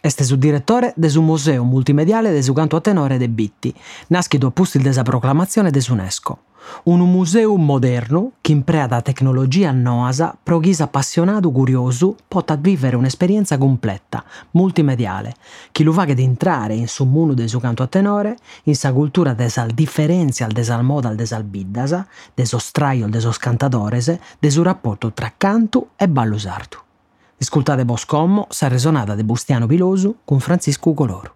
Este su direttore de su Museo Multimediale de su Canto a Tenore de Bitti, naschido appusti de sa proclamazione de UNESCO. Un museo moderno che imprea da tecnologia noasa pro chi appassionato curioso possa vivere un'esperienza completa, multimediale, che lo fa di entrare in su mondo de su canto a tenore, in sa cultura de sal differenzia al desal moda al desal biddasa, de so straio de sos cantadores, de su rapporto tra canto e ballo sardo. Ascoltate Boscommo, sa resonata de Bustiano Pilosu con Francisco Coloru.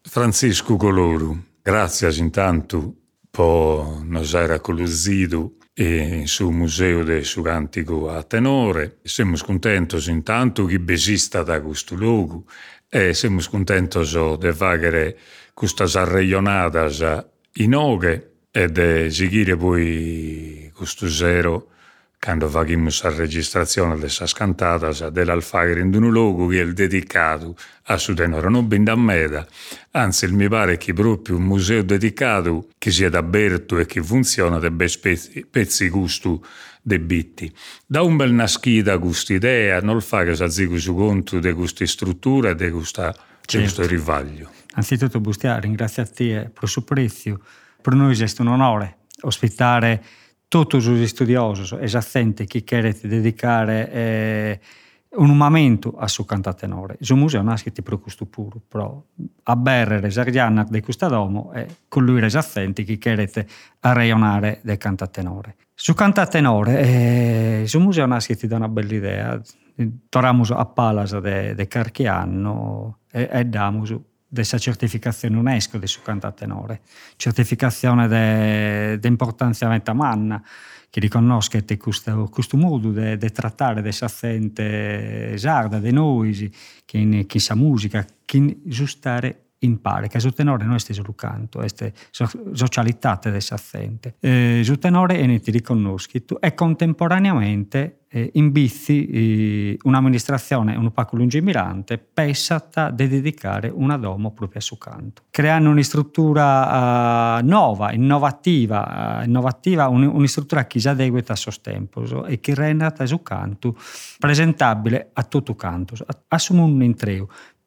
Francisco Coloru, grazie intanto per nos era collusido in su museo de su cantico a tenore. Siamo contenti intanto che besista da questo luogo e siamo contenti di fare questa arreionata in oghe e di seguire poi questo zero quando facciamo la registrazione delle cantate dell'Alfagre in un luogo che è dedicato a su tenore, non ben da meda. Anzi, mi pare che proprio un museo dedicato che sia aperto e che funziona dei pezzi, pezzi gusto de bitti. Da un bel naschita questa idea, non fa che si su conto di questa struttura e di questo certo. rivaglio. Anzitutto, Bustia, ringraziati per il suo prezzo. Per noi è un onore ospitare todos os estudiosos esattamente che querete dedicare eh, un momento a su cantatenore. Il museo nasce per questo puro, però a berrere Sardiana di questo domo e con lui esattenti che querete arreionare del cantatenore. Su cantatenore, eh, il museo nasce da una bella idea. Torniamo a Palasa de, Carchiano e, e damo dessa certificazione UNESCO di su canta tenore, certificazione di importanza manna che riconosca questo, questo modo di trattare dessa accente sarda, di noi, che in, che sa musica, che giustare impare, che su tenore non è solo canto, è socialità dessa accente. Eh, su tenore è neti riconosciuto e contemporaneamente eh, in Bizzi eh, un'amministrazione un po' lungimirante pensata di dedicare una domo proprio a suo canto, creando una struttura uh, nuova, innovativa, uh, innovativa un, una struttura che si adegua a suo tempo e che renda a suo canto presentabile a tutto canto. Un intreo, piccanne come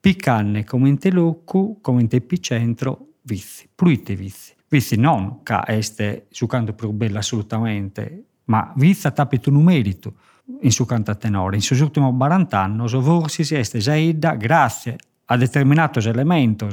in teluccu, come in epicentro, vizi, pruite vizi. Vizi non che este su canto più bello assolutamente, ma vizza tapito un merito in su cantatenore. In sus ultimi 40 anni, forse si è già grazie a determinati elementi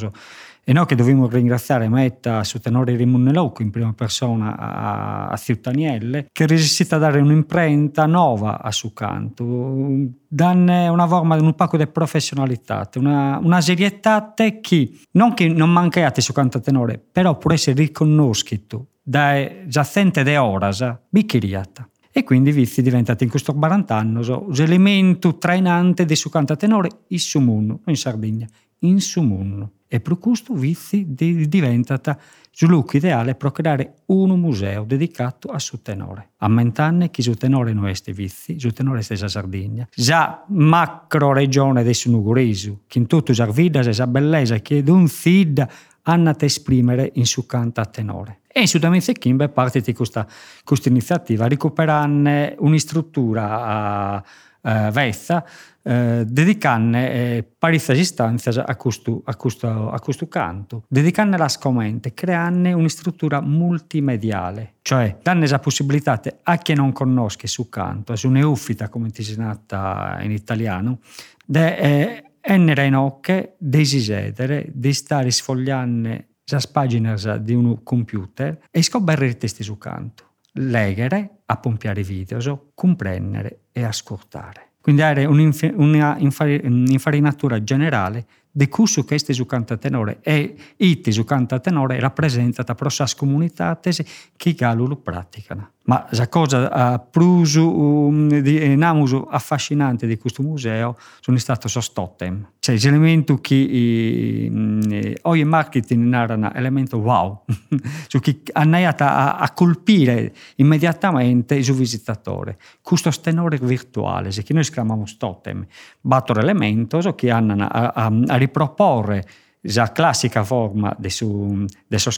e noi che dobbiamo ringraziare Metta su tenore Rimunnelocco in prima persona a, a Ciutanielle, che riuscita a dare un'imprenta nuova a suo canto, una forma un pacco di professionalità, una, una serietà che non che non mancate su canto tenore, però può essere riconosciuto da gente de oras, bicchiriata. E quindi Vizzi è in questo 40 anni l'elemento trainante del suo cantatenore in Sumunno, in Sardegna, in Sumunno. E per questo Vizzi è diventata il look ideale per creare un museo dedicato a suo tenore. A ment'anni che suo tenore non è Vizzi, suo tenore è la Sardegna. Già macro regione del Sunugurisu, che in tutto la vita e la bellezza che è un fid hanno a esprimere in suo canto a tenore. E in Sudamerica Kimber parte di questa, questa iniziativa recuperando un'istruttura uh, vezza uh, dedicando eh, parecchie istanze a questo, a, questo, a questo canto, dedicando la scomente, creando un'istruttura multimediale, cioè dando la possibilità a chi non conosce su canto, su neufita come si nata in italiano, di eh, essere in occhio, desidere di stare sfogliando le pagine di un computer e scoprire i testi su canto, leggere, appompiare video, comprendere e ascoltare. Quindi avere un'infarinatura generale di curso che este su cantatenore e ite su cantatenore rappresentata per le comunità che lo praticano. Ma la cosa più um, affascinante di questo museo sono stato so totem. Cioè elementi che mm, oggi il marketing narra elemento wow, su che hanno a, a colpire immediatamente il visitatore. Questo tenore virtuale, che noi chiamiamo totem, battere elemento che hanno a, a, a riproporre la classica forma del suo, del suo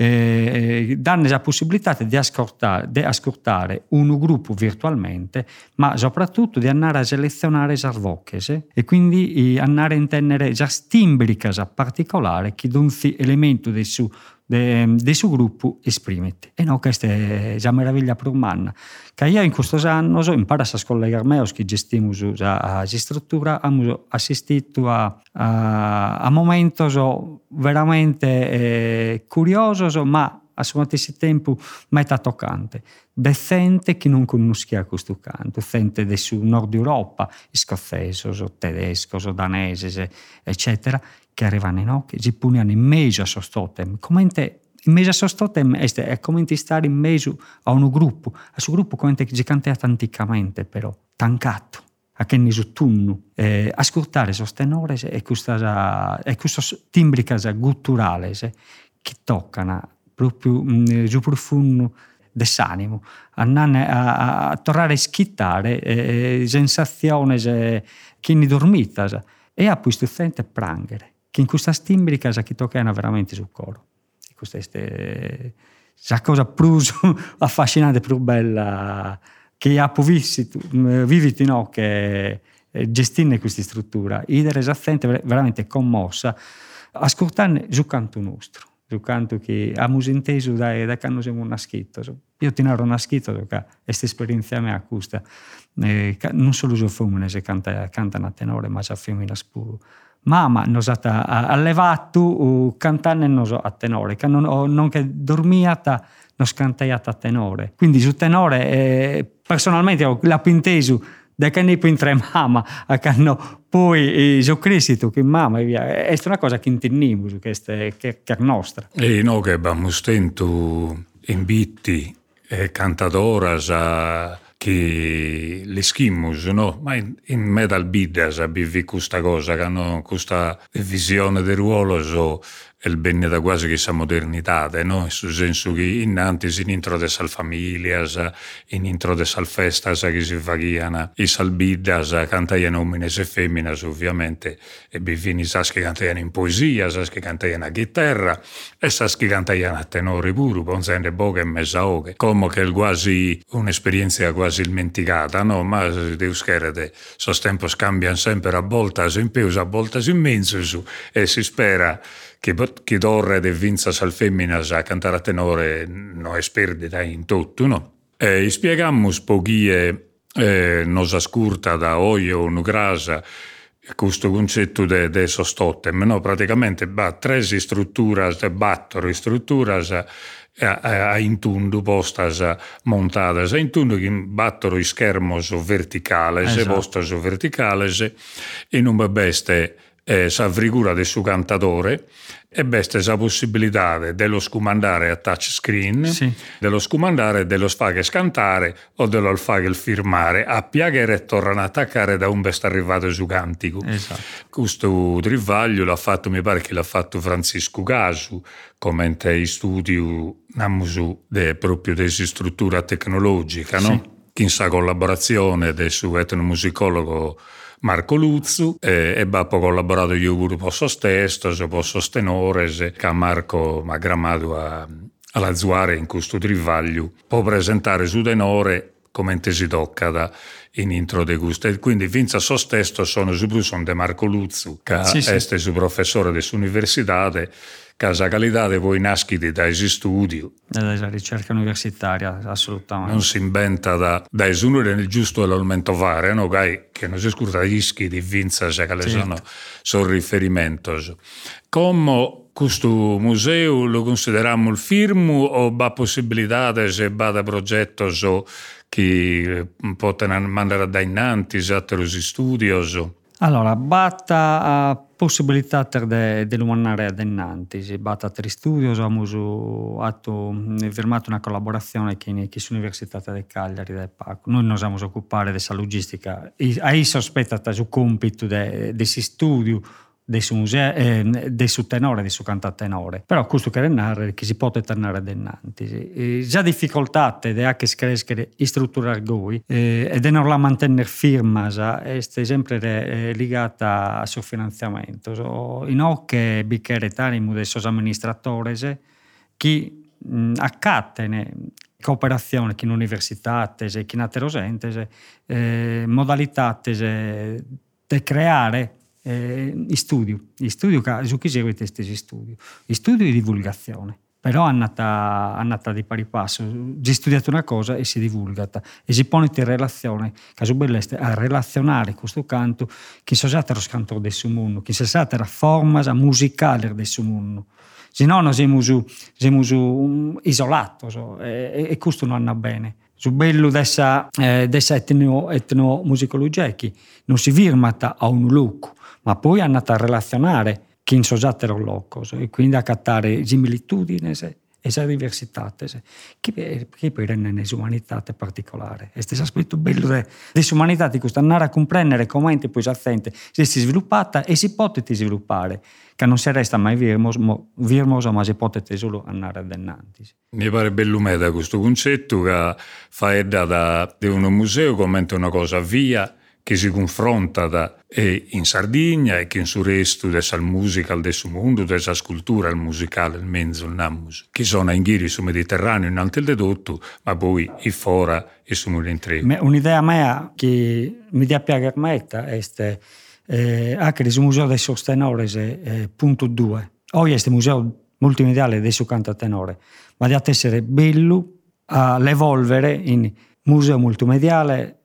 eh, danno la possibilità di ascoltare, di ascoltare un gruppo virtualmente, ma soprattutto di andare a selezionare le voci e quindi eh, andare a intendere le timbriche particolari che danno elemento del suo del de suo gruppo esprimete. E no, questa è già meraviglia per umana. Che io in questi anni imparo a scollegarmi che gestiamo la struttura, abbiamo assistito a, a, a momenti veramente eh, curiosi, ma a suo stesso tempo meta toccante. Decente che non conoscia questo canto, gente del nord Europa, scozzesi, tedeschi, danesi, eccetera, che arrivano occhio, si punano in mezzo a sostotem. Commente in mezzo a sostotem è come stare in mezzo a un gruppo, a suo gruppo come si canta anticamente però, tancato. A che ne tunnu, eh, ascoltare queste tenore e questa, e questa timbrica gutturale che toccano proprio mm, giù profondo dell'animo, a, a, a tornare a schittare eh, sensazioni che ne dormita e a poi stufente prangere che in questa timbrica che toccano veramente sul coro. Questa è la cosa più affascinante, più bella che ha visto, vivito no, che eh, gestire questa struttura. Ed era esattamente veramente commossa ascoltare il canto nostro, il canto che abbiamo inteso da, da quando siamo nasciti. Io ti narro nascito perché questa esperienza mi accusta. Eh, non solo le femmine canta, cantano a tenore, ma le femmine pure Mama nos ha allevato uh, cantando nos a tenore, che non, non che dormiata nos cantaiata a tenore. Quindi su tenore eh, personalmente la inteso da che ne tre mamma a che no poi eh, ho cresciuto che mamma via. è una cosa che intendiamo che, è nostra. E noi che abbiamo stento in bitti e cantadoras a che le schimmus, no? Ma in, in Metal Bidas abbiamo questa cosa, che hanno questa visione del ruolo so, il bene da quasi che sa modernità, no? Nel senso che innanti si introduce al famiglia, in introduce al festa che si facciano, i salbidas cantaiano uomines e femmine, ovviamente, e bivini sas che cantaiano in poesia, sas che cantaiano a chitarra, e sas che cantaiano a tenore pure, ponzende boche e mezzaoche, come che è quasi un'esperienza quasi dimenticata, no? Ma devo scherate, so tempo scambiano sempre a volte in più, a volte in mezzo, e si spera che, che dorre de vinza sal femmina a cantare a tenore no è perdita in tutto, no? E spiegammo pochie eh, nos ascurta da oio o grasa questo concetto de, de sostotem, no? Praticamente ba, tre strutture, battono strutture a, a, a intundu postas montadas a intundu che battono i schermos verticales, esatto. postas verticales e non beste eh, sa frigura del suo cantatore e beste la possibilità dello scomandare a touchscreen, sì. dello scomandare, dello sfaghe scantare o dello fare firmare a piagare e tornare a attaccare da un best arrivato su cantico. Esatto. Questo trivaglio l'ha fatto, mi pare che l'ha fatto Francisco Gasu, come in studio namusu de, proprio di struttura tecnologica, no? Sì. In sa collaborazione del suo etnomusicologo Marco Luzzu e, e Bappo collaborato io pure posso stesso, posso tenore, che Marco mi ha grammato a, alla Zuare in questo trivaglio, può presentare su tenore come si tocca da in intro de gusto. E quindi Vinza so stesso sono su sono de Marco Luzzu, che sì, sì. è il professore dell'università casa qualità poi nasciti dai studi. Dalla ricerca universitaria, assolutamente. Non si inventa da, da esunere nel giusto elemento fare, no? che non si scurta rischi di vinza, se che certo. sono, sono riferimento. Come questo museo lo consideriamo il firmo o va possibilità se va da progetto che possono mandare da innanti, altri studios? Allora, batta possibilità de, de lumanare adennanti. Si batta tre studi, abbiamo atto, firmato una collaborazione con l'Università di Cagliari del PAC. Noi non siamo occupare della logistica. Hai sospettato su compito di questi studi dei suoi musei, eh, dei suoi tenore, dei suoi cantatenore. Però questo che narra che si può tornare dennanti. E già difficoltà è anche crescere in struttura argoi eh, ed è non la mantenere firma, è sempre eh, legata al suo finanziamento. So, in ocche bicchiere tanimo dei suoi amministratori che accattene cooperazione con università con altre gente, eh, modalità di creare eh, studio, studio su chi segue questi studi, studio? E divulgazione. Però è andata, è andata di pari passo, si studiato una cosa e si divulga e si pone in relazione, caso belleste, a relazionare questo canto che si è lo canto del suo mondo, che si è la forma musicale del suo mondo. Se no, noi siamo, siamo isolati so, e, e questo non andrà bene. Su bello dessa, eh, dessa etno, etnomusicologia che non si firmata a un luogo, ma poi è andata a relazionare chi in soggiattero loco e quindi a cattare similitudini e le diversità che, che poi rende l'umanità particolare. E questo aspetto bello dell'umanità di questa andare a comprendere come poi si sente se si è sviluppata e si può sviluppare che non si resta mai virmoso ma si può solo andare addennanti. Mi pare bello meda questo concetto che fa edda da, di un museo come una cosa via che si confronta da, e in Sardegna e che in su resto della musica del suo mondo, della scultura musicale, il mezzo, il namus, che sono in giri sul Mediterraneo in alto il dedotto, ma poi in fora e su Mulintre. Un'idea mia che mi dia piacermetta è eh, anche il Museo dei Sostenores, eh, punto 2. Oggi è il museo multimediale del suo canto tenore, ma deve essere bello all'evolvere in museo multimediale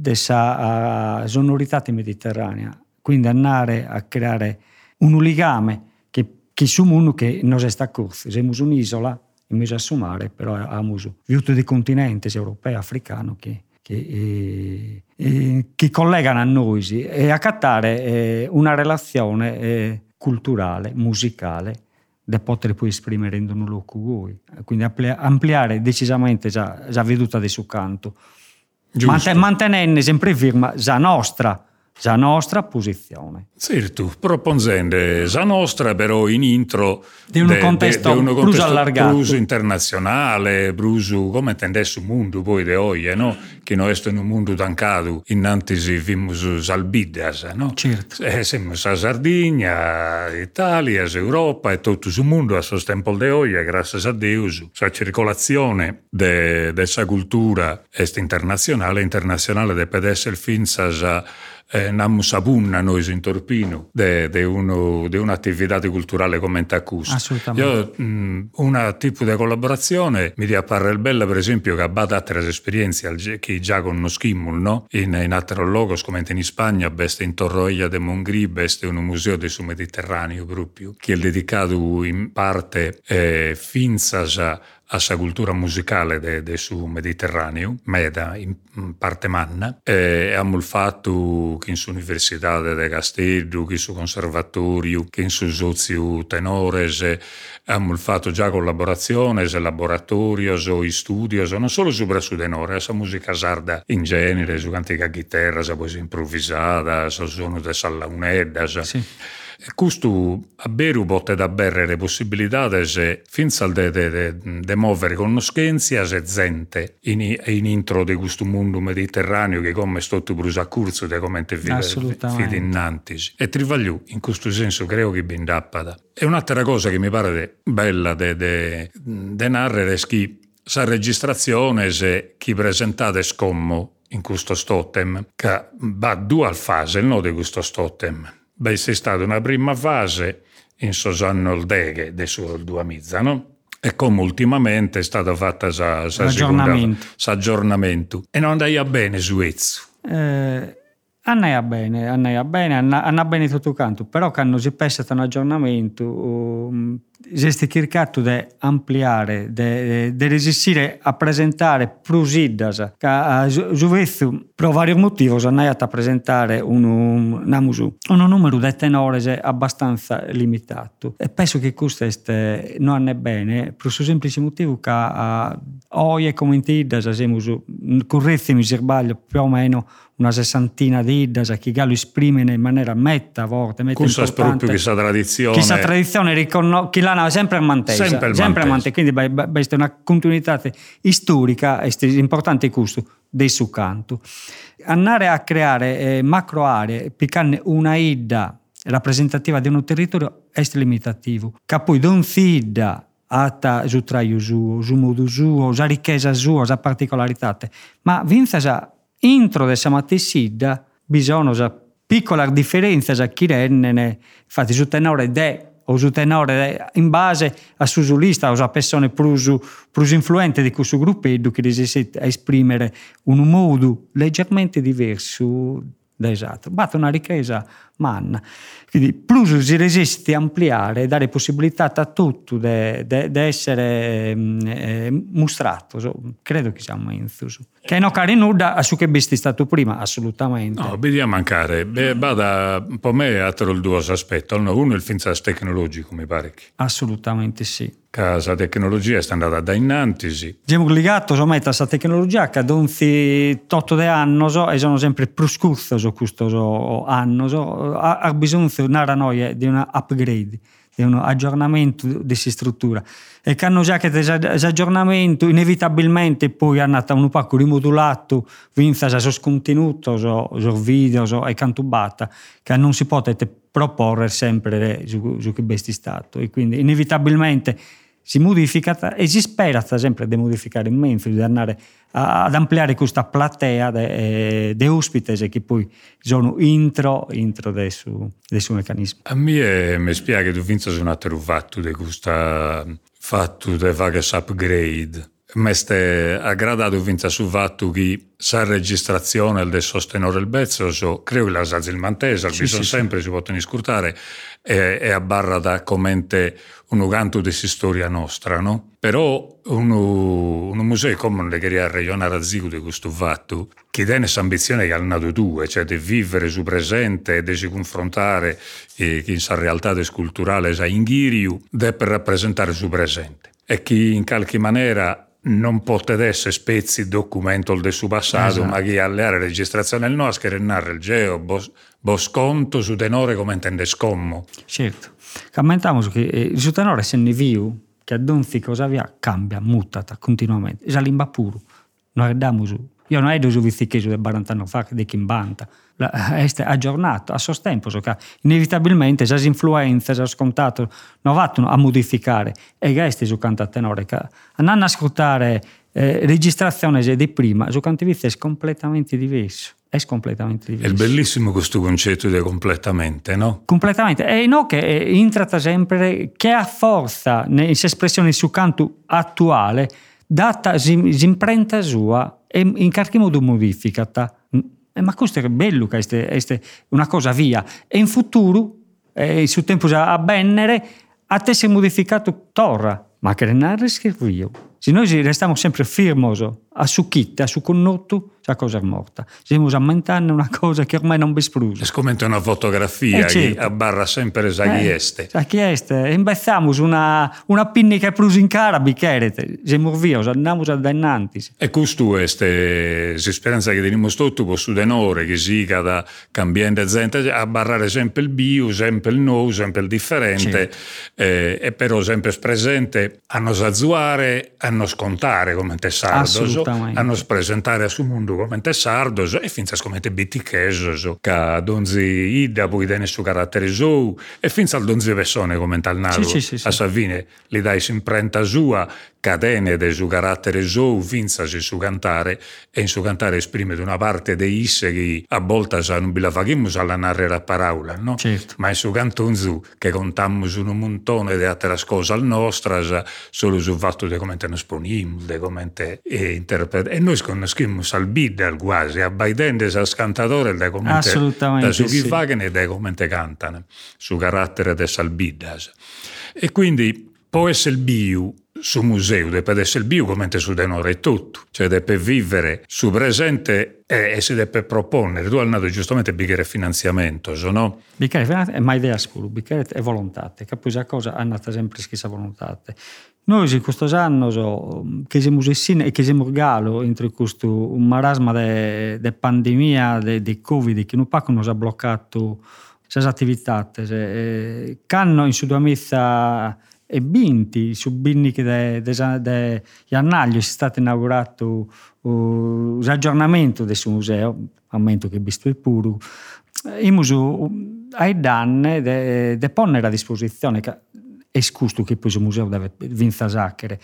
della sonorità mediterranea, quindi andare a creare un legame che, che su mondo che non è corso. Siamo un'isola, in mezzo a mare, però abbiamo visto dei continenti europeo, africano che, che, eh, eh, che, collegano a noi e a cattare eh, una relazione eh, culturale, musicale da poter poi esprimere in un luogo voi. Quindi ampliare decisamente già, già veduta del suo canto mantenendo sempre firma la nostra la nostra posizione. Certo, proponendo la nostra però in intro di un contesto, de, de più allargato. Più internazionale, più come intendesse il mondo poi di oggi, no? che noi siamo in un mondo tancato, innanzi vimmo salbidas, no? Certo. Eh, siamo a Sardegna, Italia, Europa e tutto il mondo a questo tempo di oggi, grazie a Dio, la circolazione della cultura est internazionale, internazionale deve essere finza eh, nam sabunna noi in Torpino uno, de un'attività culturale come Tacus. Assolutamente. Io, mh, una tipo di collaborazione mi appare bella per esempio che abbata altre esperienze che già conoscimmo no? in, in altri luoghi come in Spagna, beste in Torroia de Mongri, beste un museo del Mediterraneo proprio, che è dedicato in parte eh, finzas sa cultura musicale de, de su Mediterraneo, meda in parte manna, e abbiamo fatto che in su Università de Castello, che in su Conservatorio, che in su Sozio Tenores, abbiamo fatto già collaborazione, laboratorio, o studio, non solo su su tenore, sa musica sarda in genere, su cantica chitarra, sa poesia improvvisata, sa suono de sallaunedda, sì. Questo a Beru botte da berre le possibilità se finza de, de, de, de muovere conoscenze e gente in, in intro di questo mondo mediterraneo che come sto tu brusa curso di come te vede innanti. E trivagliù, in questo senso credo che ben dappada. E un'altra cosa che mi pare bella de, de, de narrare è che sa registrazione se chi presentate scommo in questo stotem che va due fase, no di questo stotem Beh, c'è stata una prima fase in Sosanno Oldeghe, adesso il due mizza, no? E come ultimamente è stato fatto l'aggiornamento. E non andava bene su Ezzo. Eh, andava bene, andava bene, andava bene tutto canto, però quando si pensa a un aggiornamento, um, si cercato di ampliare, di resistere a presentare più iddas, che a Giuvezzu, per vari motivi, è andato a presentare un, un, un numero di tenori abbastanza limitato. E penso che questo non è bene, per il semplice motivo che oggi come in iddas, siamo, correttimi se sbaglio, più o meno una sessantina di iddas che Gallo esprime in maniera metta a volte, metta Questo è proprio questa tradizione. Questa tradizione riconos- che l'hanno sempre mantesa. Sempre, sempre mantesa. Quindi questa è una continuità storica importante questo del suo canto. Andare a creare eh, macro aree, piccare una idda rappresentativa di un territorio è limitativo. Che poi non si idda ata su traio suo, su modo suo, su ricchezza sua, su particolarità. Ma vinza già intro de sa matessida bisogna sa piccola differenza sa chi renne infatti su tenore de o su tenore in base a su lista o a persone più, più influenti di questo gruppo che riesce a esprimere un modo leggermente diverso da esatto. Batte una ricchezza manna. Quindi plus si resiste a ampliare, dare possibilità a tutto di essere eh, mostrato. So, credo che siamo in su. Che non cari nulla a su che besti stato prima, assolutamente. No, vedi a mancare. Beh, vada un po' me altro il due aspetti. Uno è il finzas tecnologico, mi pare. Che. Assolutamente sì. Casa tecnologia sta andata da innanzi. Siamo legati a questa tecnologia che tutto de anno so, e sono sempre più scurso su questo anno so, ha, ha bisogno noi di un upgrade, di un aggiornamento di questa struttura. E che hanno già che questo aggiornamento inevitabilmente poi è andato un po' rimodulato, vinza già su contenuto, su video, su e cantubata, che non si può proporre sempre su, su che besti stato. E quindi inevitabilmente si modifica e si spera sempre di modificare in mente, di andare ad ampliare questa platea di de ospiti che poi sono intro, intro del suo, del suo meccanismo. A me mi spiega che tu vinci un altro fatto di questo fatto di fare upgrade. Mi è aggradato vince sul fatto che sa registrazione del sostenore il bezzo, so, credo che la sa il mantesa, sì, sì, sempre sì. si possono scurtare e, e a barra da commente un canto di storia nostra, no? Però un, museo come le queria ragionare a zigo di questo fatto, che tiene questa ambizione che ha nato tu, cioè di vivere su presente e di si confrontare eh, in sa realtà sculturale sa in Ghiriu, per rappresentare su presente. E che in qualche maniera non potete essere spezzi documento del suo passato, esatto. ma che alle registrazioni del NOAS che narra il geo, bos, bosconto su tenore come intende scommo. Certo. Commentiamo che eh, su tenore se ne viu, che adonzi cosa via, cambia, mutata continuamente. Già l'imba puro. Noi andiamo su. Io non è su vizicheso del 40 anni fa, di 50. Eh, essere aggiornato a sostempo, so che inevitabilmente le influenze, già scontato non vanno a modificare e resti su canto a tenore. Andando a ascoltare eh, registrazioni di prima, su canto è completamente diverso. È completamente diverso. È bellissimo questo concetto di completamente, no? Completamente. E no che eh, intratta sempre che ha forza, nelle espressioni su canto attuale, data l'imprenta sua e in qualche modo modificata eh, ma questo è bello, questo è una cosa via. E in futuro, eh, sul tempo a bennere, a te si è modificato torra, ma che non è scritto Se noi restiamo sempre firmoso a su chitta, a su connotto, la cosa è morta. Stiamo aumentando una cosa che ormai non besprusa. È come una fotografia eh, certo. che abbarra sempre la chieste. La chieste. E imbezziamo una, una pinna che è prusa in cara, bicchiere. Siamo via, andiamo a dannanti. E questo è l'esperienza che teniamo tutti con su denore, che si da cambiando gente, a barrare sempre il bio, sempre il nuovo, sempre il differente, certo. eh, e però sempre presente a non azzuare, a non scontare come te sardo, a non presentare a su mondo come te sardo e finza come te bitticheso che donzi ida poi dene su carattere su e finza al donzi vessone come tal nato sì, sì, sì, a Savine li dai imprenta sua cadene del suo carattere su finza su cantare e in su cantare esprime una parte dei isse che a volte non la facciamo alla narrare parola no? Certo. ma in su cantonzu che contammo su un montone di altre cose al nostro solo sul fatto di come te ne esponiamo di come te interpretiamo e noi conosciamo al bidder quasi abbaidendo al cantatore da come su chi sì. e da come cantano su carattere del salbiddas e quindi può essere il bio su museo, deve essere bio come su denore tutto, cioè deve vivere su presente e, e si deve proporre. Tu hai nato giustamente bicchiere finanziamento, no? Bicchiere ma idea scuro, bicchiere è volontà, che poi la cosa è nata sempre schissa volontà. Noi in questo anno so, che siamo insieme e che siamo galo entro questo marasma di pandemia, di Covid, che non non ha bloccato queste attività. Eh, canno in Sudamerica e binti su binni che de, Iannagli è stato inaugurato uh, l'aggiornamento del suo museo, aumento che visto il puro, il museo ai danni de, de ponere a disposizione è scusto che poi il museo deve vinta sacchere.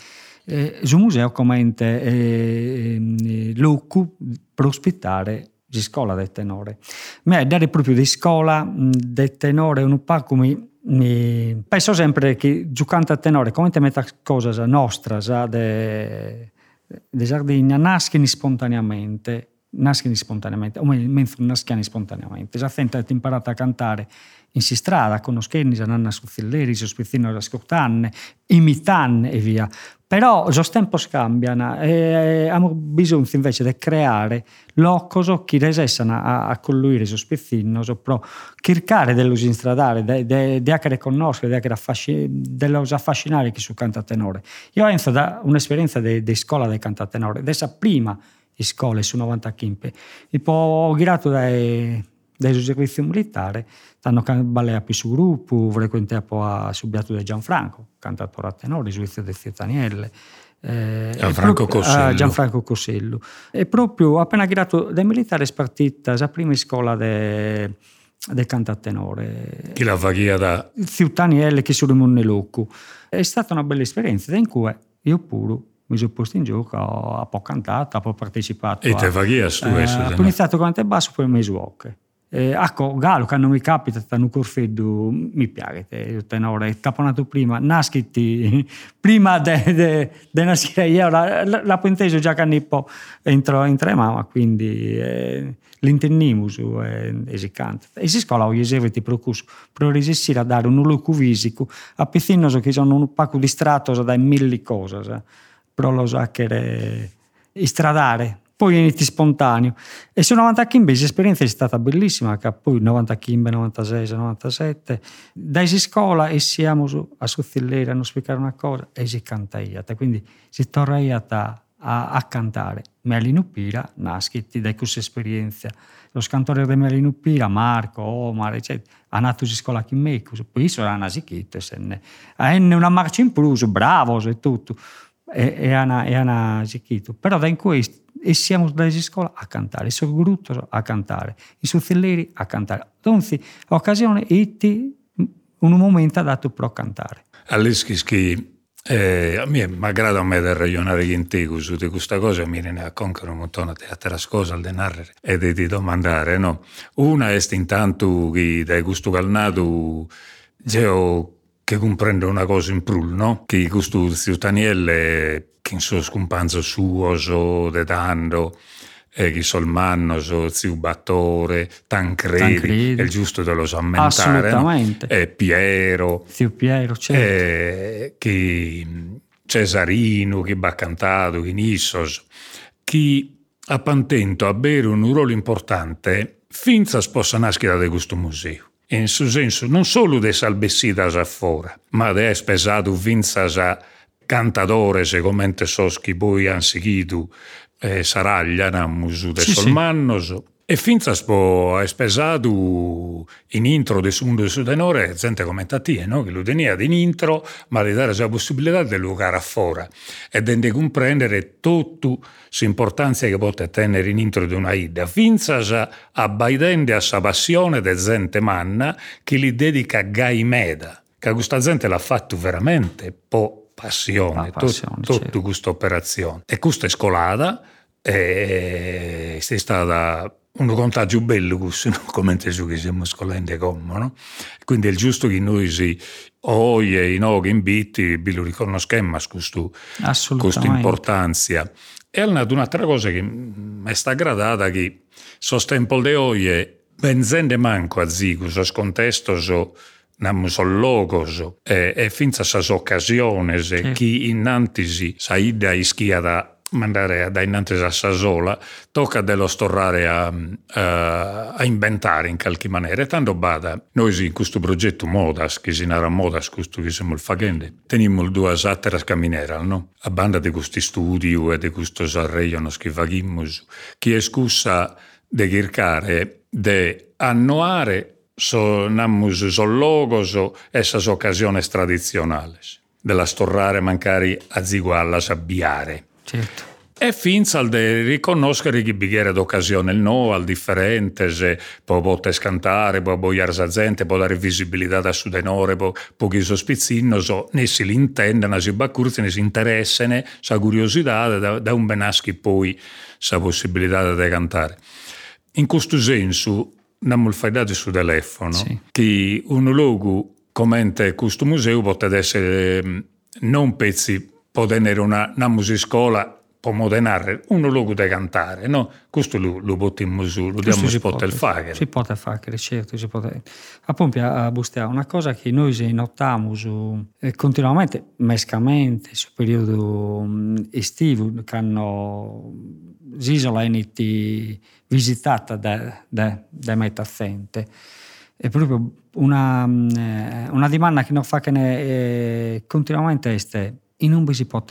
Eh, il museo commenta eh, eh, l'occu per ospitare di scuola del tenore. Ma dare proprio di scuola del tenore un po' come mi penso sempre che giocando a tenore come te metta cose nostre de, de giardini nascono spontaneamente nascono spontaneamente o meglio nascono spontaneamente già sento imparato a cantare in si strada, conoscenni, nanna suzzilleri, sospizzino la scottanne, imitanne e via. Però lo tempo scambiano e abbiamo bisogno invece di creare l'occoso che riescano a, a colluire il sospizzino, però cercare dello instradare, di de, conoscere, di affascinare, affascinare chi su canta tenore. Io ho un'esperienza di scuola di canta tenore, dessa prima in scuola su 90 chimpe, e poi ho girato dai del servizio militare, hanno ballea più su gruppo, frequentato a Subiato di Gianfranco, cantatore a tenore, giudizio di Zietanielle. Eh, Gianfranco proprio, Cossello. Uh, Gianfranco Cossello. E proprio appena girato dai militari è partita la prima scuola del de cantatenore. Chi la vaghia da? Ziutanielle che sono Monnelucco. È stata una bella esperienza, in cui io pure mi sono posto in gioco, ho, ho cantato, ho partecipato. E te vaghia tu? Eh, ho iniziato con te basso, poi mi suocche. Eh, ecco, Galo, che non mi capita, un corfeddo, mi piace, il tenore, caponato prima, nasciti prima di nascere io, la, la, la penteso già che ne po' entro in tre mamma, quindi eh, l'intennimus è esicante. E si scuola oggi eserciti procus, per riuscire a dare un luogo fisico, a piccino che sono un pacco distratto da mille cose, però lo sa che istradare poi inizi spontaneo. E su 90 Kimbe l'esperienza è stata bellissima, che poi 90 Kimbe, 96, 97, da scuola e siamo a Suzzillera a non spiegare una cosa e si canta iata. Quindi si torna a, a, cantare. Melino Pira nasce da questa esperienza. Lo scantore di Melino Pira, Marco, Omar, eccetera, ha nato in scuola a me, poi sono nasi chitte, ha una marcia in plus, bravo e tutto. E, hanno, e hanno Però da in questo e siamo dalla scuola a cantare, sono gruppo a cantare, i suzzilleri a cantare. Dunque, occasione itti un momento dato per cantare. All'eschi eh, a me mi aggrada a me del ragionare in te su di questa cosa, mi ne a conquero un montone di altre cose al denaro e di, di domandare, no? Una è intanto che dai gusto calnato, geo che comprende una cosa in prul, no? Che questo Ziutanielle che so scumpanzo suo, so de dando, e chi sol manno, so zio Battore, Tancredi, Tancredi. è il giusto da lo sammentare. Assolutamente. No? E Piero. Zio Piero, certo. E chi Cesarino, chi ha cantato, chi Nissos, chi ha pantento a bere un ruolo importante finza sposa nascita di questo museo in su senso non solo de salbessidas a fora, ma de spesato vinzas a cantadores e commente sos chi poi han seguito eh, saragliana musu de sì, solmannos sì. E finzas po espesato in intro de sundo de sudenore gente commentatie, no? che lo tenia in intro ma di dare la possibilità di giocare a fora e di comprendere tutta l'importanza che può tenere in intro di una ida finzas abbaidende a sa passione de gente manna che li dedica gai meda che questa gente l'ha fatto veramente po' passione, passione tut, certo. tutta questa operazione. E questa è scolata, e è stata un contagio bello no? come te che siamo scolenti come, no? Quindi è giusto che noi si oie in oghi in bitti, lo riconosciamo questo, questa importanza. E un'altra cosa che mi è stata gradata che sono tempo di oie benzende manco a zigo, so scontesto so namus logos e, e finza sas occasioni sì. chi innantisi saida ischiada mandare a innanzi a Sasola, tocca dello storrare a, a, a, inventare in qualche maniera. E tanto bada, noi in questo progetto Modas, che si narra Modas, questo che siamo facendo, teniamo due altre camminere, no? A banda di questi studi e di questo arreio che facciamo, che è scusa di cercare di annuare so, namus zoologos e essas occasioni tradizionali, della storrare mancari a zigualla sabbiare. Certo. E finza al de riconoscere che bighiere d'occasione il no, al differente, se può botte scantare, può boiare sa gente, può dare visibilità da su denore, può pochi sospizzino, so, ne si l'intendano, si baccurzi, ne si interessano, sa curiosità, da, da un benaschi poi sa possibilità di cantare. In questo senso, abbiamo il su telefono, sì. che un luogo come questo museo potrebbe essere mm, non pezzi può tenere una, una musicoscola può moderare un luogo da cantare, no? Questo lo, lo bottiamo su, lo diamo si poter fare. Si può fare, certo, si può. Appunto, a Bustea, una cosa che noi notiamo su, eh, continuamente, mescamente, sul periodo mm, estivo, che hanno l'isola è visitata da, da, da metà gente, è proprio una, mm, eh, una domanda che non fa che ne, eh, continuamente è in non si può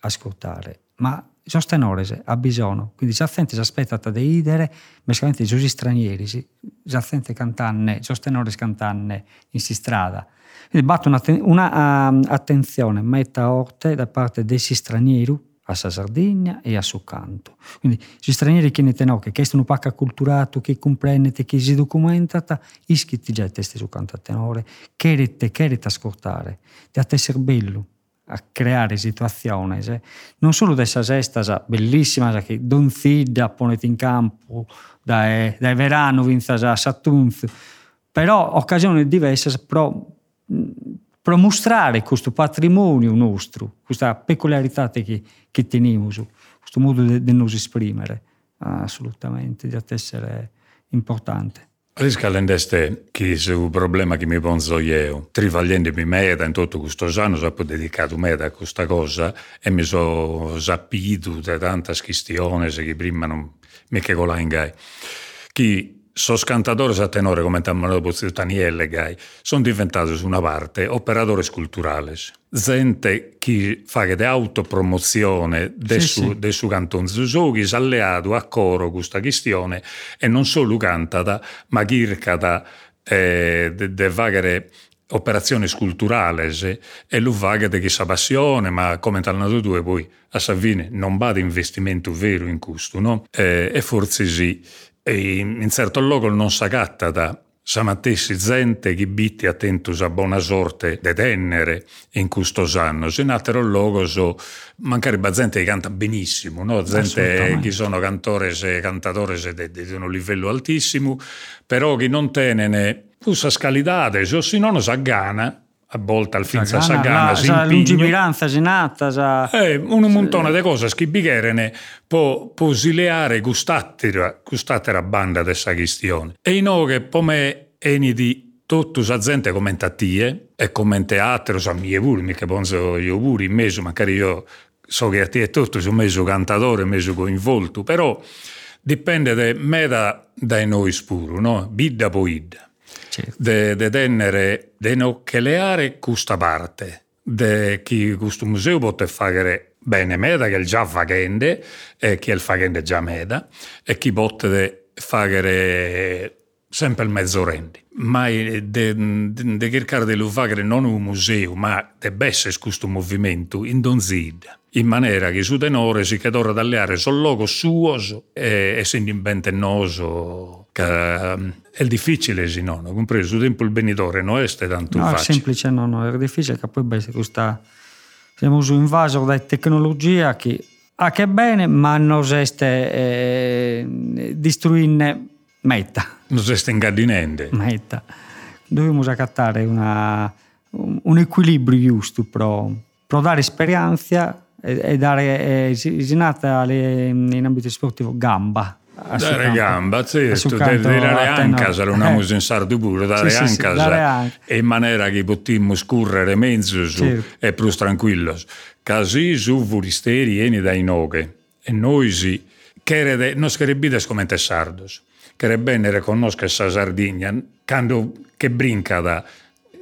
ascoltare, ma sono tenore ha bisogno, quindi se gente si aspetta di idere, mescamente gli stranieri, se gente cantanne, sono tenore cantanne in si strada. Quindi batto una, una uh, metta orte da parte dei stranieri a sa Sardegna e a suo canto. Quindi gli stranieri che ne tenono, che sono un pacco acculturato, che comprendete, che si documentata, iscritti già testi su canto a tenore, che rete, che rete ascoltare, di a essere bello, a creare situazioni, non solo di questa sesta bellissima che Don Fida ponete in campo dai, dai verano vinta a Satunz, però occasioni diverse per, per mostrare questo patrimonio nostro, questa peculiarità che, che teniamo, questo modo di nos esprimere, assolutamente, di essere importante. Riscalendeste che è un problema che mi pongo io, travagliandomi meda in tutto questo anno, ho dedicato meda a questa cosa e mi sono sapito di tante questioni che prima non mi che in gai. Che sono cantatori a tenore, come Tammano Daniele Gai, sono diventati su una parte operatori culturali. Gente che fa di autopromozione del sì, su, sì. su cantone giochi, alleato a coro questa questione e non solo cantata, ma cerca eh, di fare operazioni culturali e lo vaga di questa passione, ma come hanno due poi a Savini non va di investimento vero in questo, no? Eh, e forse sì e in certo luogo non s'agatta da Samattessi gente che bitti attentus a buona sorte de tenere in questo anno. In altro luogo so, mancare gente che canta benissimo, no? gente che sono cantori e cantatori di un livello altissimo, però che non tenene questa scalidade, o se non si aggana a volte al fin sa sagana, si impigno. lungimiranza, sinata, sa... Eh, un montone di cose che bigherene può, può sileare gustatera, gustatera banda di questa questione. E in che come eni di tutta la gente commenta tie e commenta altro, sa mie pure, mica penso io pure, in mezzo, magari io so che a te è tutto, sono mezzo cantatore, mezzo coinvolto, però dipende da me da, da noi spuro, no? Bidda po' idda certo. de, de tenere, de nocceleare questa parte, de chi questo museo può fare bene meda, che già facende, e chi è il facende già meda, e chi può fare sempre il mezzo rendi. Ma di cercare di fare non un museo, ma deve essere questo movimento in donzida in maniera che su tenore si cadora tagliare sul logo suo e, e si inventa noso che è difficile sì no, compreso il tempo il benitore non è tanto no, facile. è semplice no, no, è difficile che poi beh, questa siamo invaso da tecnologia che ha che bene ma non esiste eh, distruine metta. Non esiste ingardinente metta. Dobbiamo accattare una, un, equilibrio giusto però, per dare esperienza e, dare, è, è nata in ambito sportivo gamba. su Dare campo. gamba, A certo, dare a anche, non Eh, usiamo in sardo pure, dare Sì, sì, sì, dare anche. in maniera che potremmo scorrere mezzo su e più tranquillo. Così su voristeri eni dai noghe, e noi si, che non scherbides come sardos, che bene riconosca sa Sardegna, quando che brinca da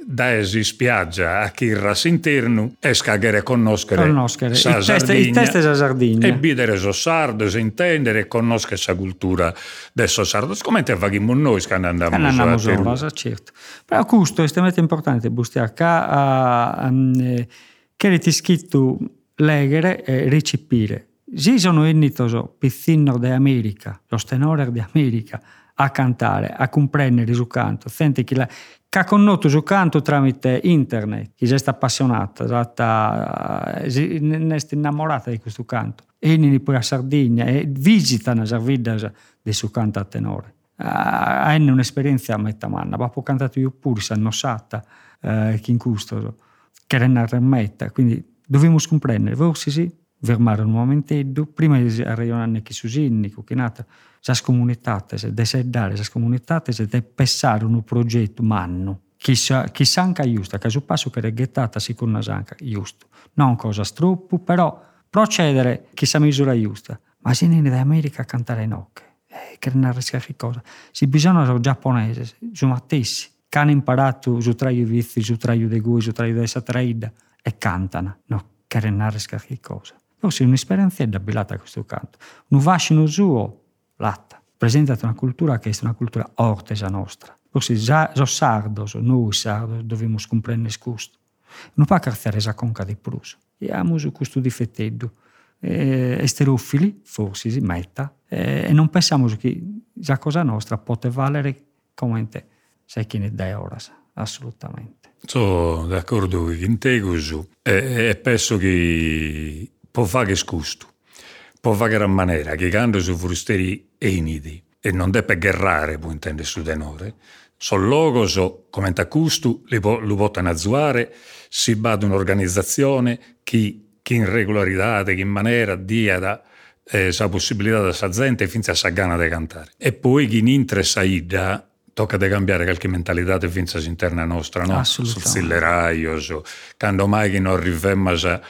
da esi spiaggia a Chirras interno e scagare conoscere, Conoscere. sa Il test- è sa Sardegna. e bidere so sardos, intendere e conoscere sa cultura del so sardos, come te faghiamo noi quando andiamo a andiamo Teruel. sola, certo. Però questo è estremamente importante, bustiare a, che ti scritto leggere e recepire. Se sono venuto pizzino d'America, lo tenore d'America, a cantare, a comprendere su canto, senti che, la, che ha conosciuto su canto tramite internet, che è appassionata, stata, ne è innamorata di questo canto. E vieni poi a Sardegna e visitano la vita di suo canto a tenore. Ah, hanno un'esperienza a metà manna, ma poi cantato io pure, si hanno satta, eh, che in questo, che era una remetta, quindi dobbiamo comprendere, forse sì, fermare un momentetto, prima di arrivare che Susinni, che nata, sa scomunitate, se de sedare, sa scomunitate, se de pensare un progetto manno, chi sa, chi sanca giusta, che su passo che è gettata si con sanca, giusto, non cosa stroppo, però procedere chi sa misura giusta, ma se ne da America a cantare in occhi, eh, che non rischia che cosa, si bisogna su giapponese, su mattessi, che hanno imparato su traio vizi, su traio de gui, su traio de satraida, e cantano, no, che non rischia che cosa. Forse un'esperienza abbillata a questo canto. Un vascino suo, latta. Presentata una cultura che è una cultura ortesa nostra. Forse già so sardo, so noi sardo, dobbiamo comprendere questo. Non può carzare esa conca di prus. E amo su questo difettedo. Eh, esterofili, forse si metta, eh, e non pensiamo che la cosa nostra pote valere come te. Sai chi ne dai ora, assolutamente. Sono d'accordo con te, e, e penso che può fare scusto, può fare gran maniera che quando su frusteri enidi e non deve guerrare, può intendere su denore, sono logo, so, come da custo, li po, lo possono azzuare, si bada un'organizzazione che, che in regolarità, che in maniera dia da eh, sa possibilità da sa gente finché sa gana di cantare. E poi chi in interessa ida tocca di cambiare qualche mentalità di finza interna nostra, no? Sul Assolutamente. zilleraio, so. quando mai che non arriviamo a,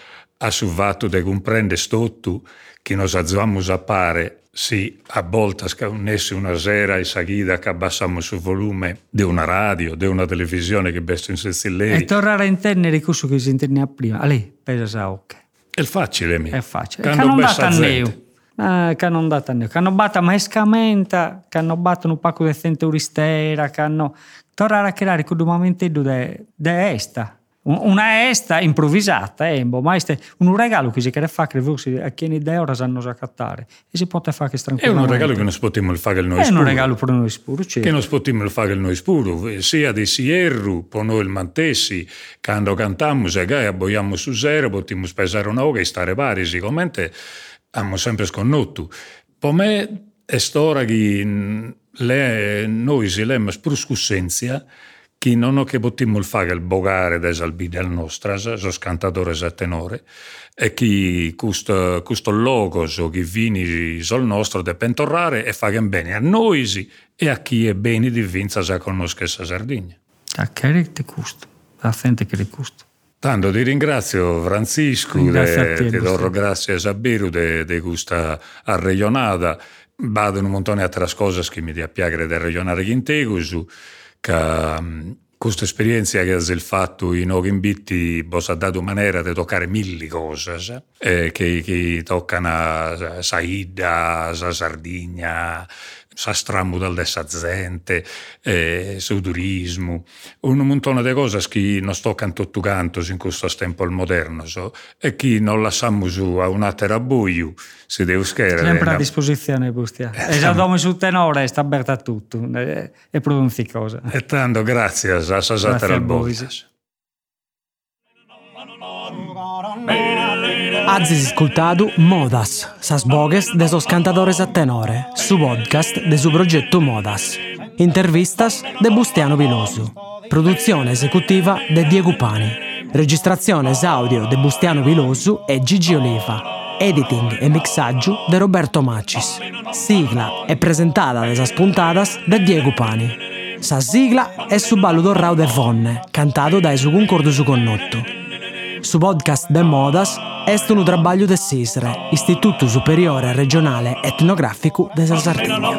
a su fatto di comprendere stotto, che nos azzavamo a pare, sì, a volte scaunesse una sera e seguida che abbassiamo il volume di una radio, di una televisione che besto in E sessilleri. tornare a intendere questo che si intendeva prima. Allì, pesa sa ok. È facile, mi. È facile. Che Quando non bessa data a gente. neu. Eh, che non data a neu. Che hanno battuto maescamenta, che hanno battuto un pacco di centuristera, che hanno... Tornare a creare un momento de, de esta. Un- Una esta improvvisata, eh, ma este, un regalo che si chiede fare che forse a chi ne ora sanno già cattare e si può fare che È un regalo che non potremmo fare il noi È un spuro. regalo per noi spuro, certo. che non potremmo fare il noi spuro, sia di Sierru, per noi il Mantessi, quando cantiamo, se gai abboiamo su zero, potremmo pesare una oga e stare pari, sicuramente abbiamo sempre sconnoto. Per me è storia che le, noi si lemmo spruscussenzia che non ho che potremmo fare il bogare des albide al nostra, so cantatore e tenore, e che questo, questo logo so che vini sul nostro de pentorrare e fare bene a noi e a chi è bene di vinza sa conosca sa Sardegna. A che ti costa? A gente che ti costa. Tanto ti ringrazio Francisco, a te, ti do grazie a Sabiru di questa arregionata. Vado un montone altre cose che mi dia piacere di arregionare in te, che um, questa esperienza che hai fatto in Ogimbitti vi ha dato maniera di toccare mille cose, eh, che, che toccano Saida, sa Sardegna, sa stramudal dessa gente, eh, sul turismo, un montone di cose che non toccano tutto canto in questo tempo moderno, so, e che non lasciamo su a un altro buio, si deve scherare. Sempre a disposizione, Bustia. E già dopo sul tenore sta aperta a tutto e, e produci cosa. E tanto grazie a Grazie Sasatera a Azis ascoltado Modas, sas bogues de sos cantadores a tenore, su podcast de su progetto Modas. Intervistas de Bustiano Viloso. Produzione esecutiva de Diego Pani. Registrazione audio de Bustiano Viloso e Gigi Oliva. editing e mixaggio de Roberto Macis. Sigla è presentata da spuntadas da Diego Pani. Sa sigla è su ballo d'orrao de Vonne, cantato da su concordo su connotto. Su podcast de Modas est un trabalho de SISRE, Istituto Superiore Regionale Etnografico de Sardegna.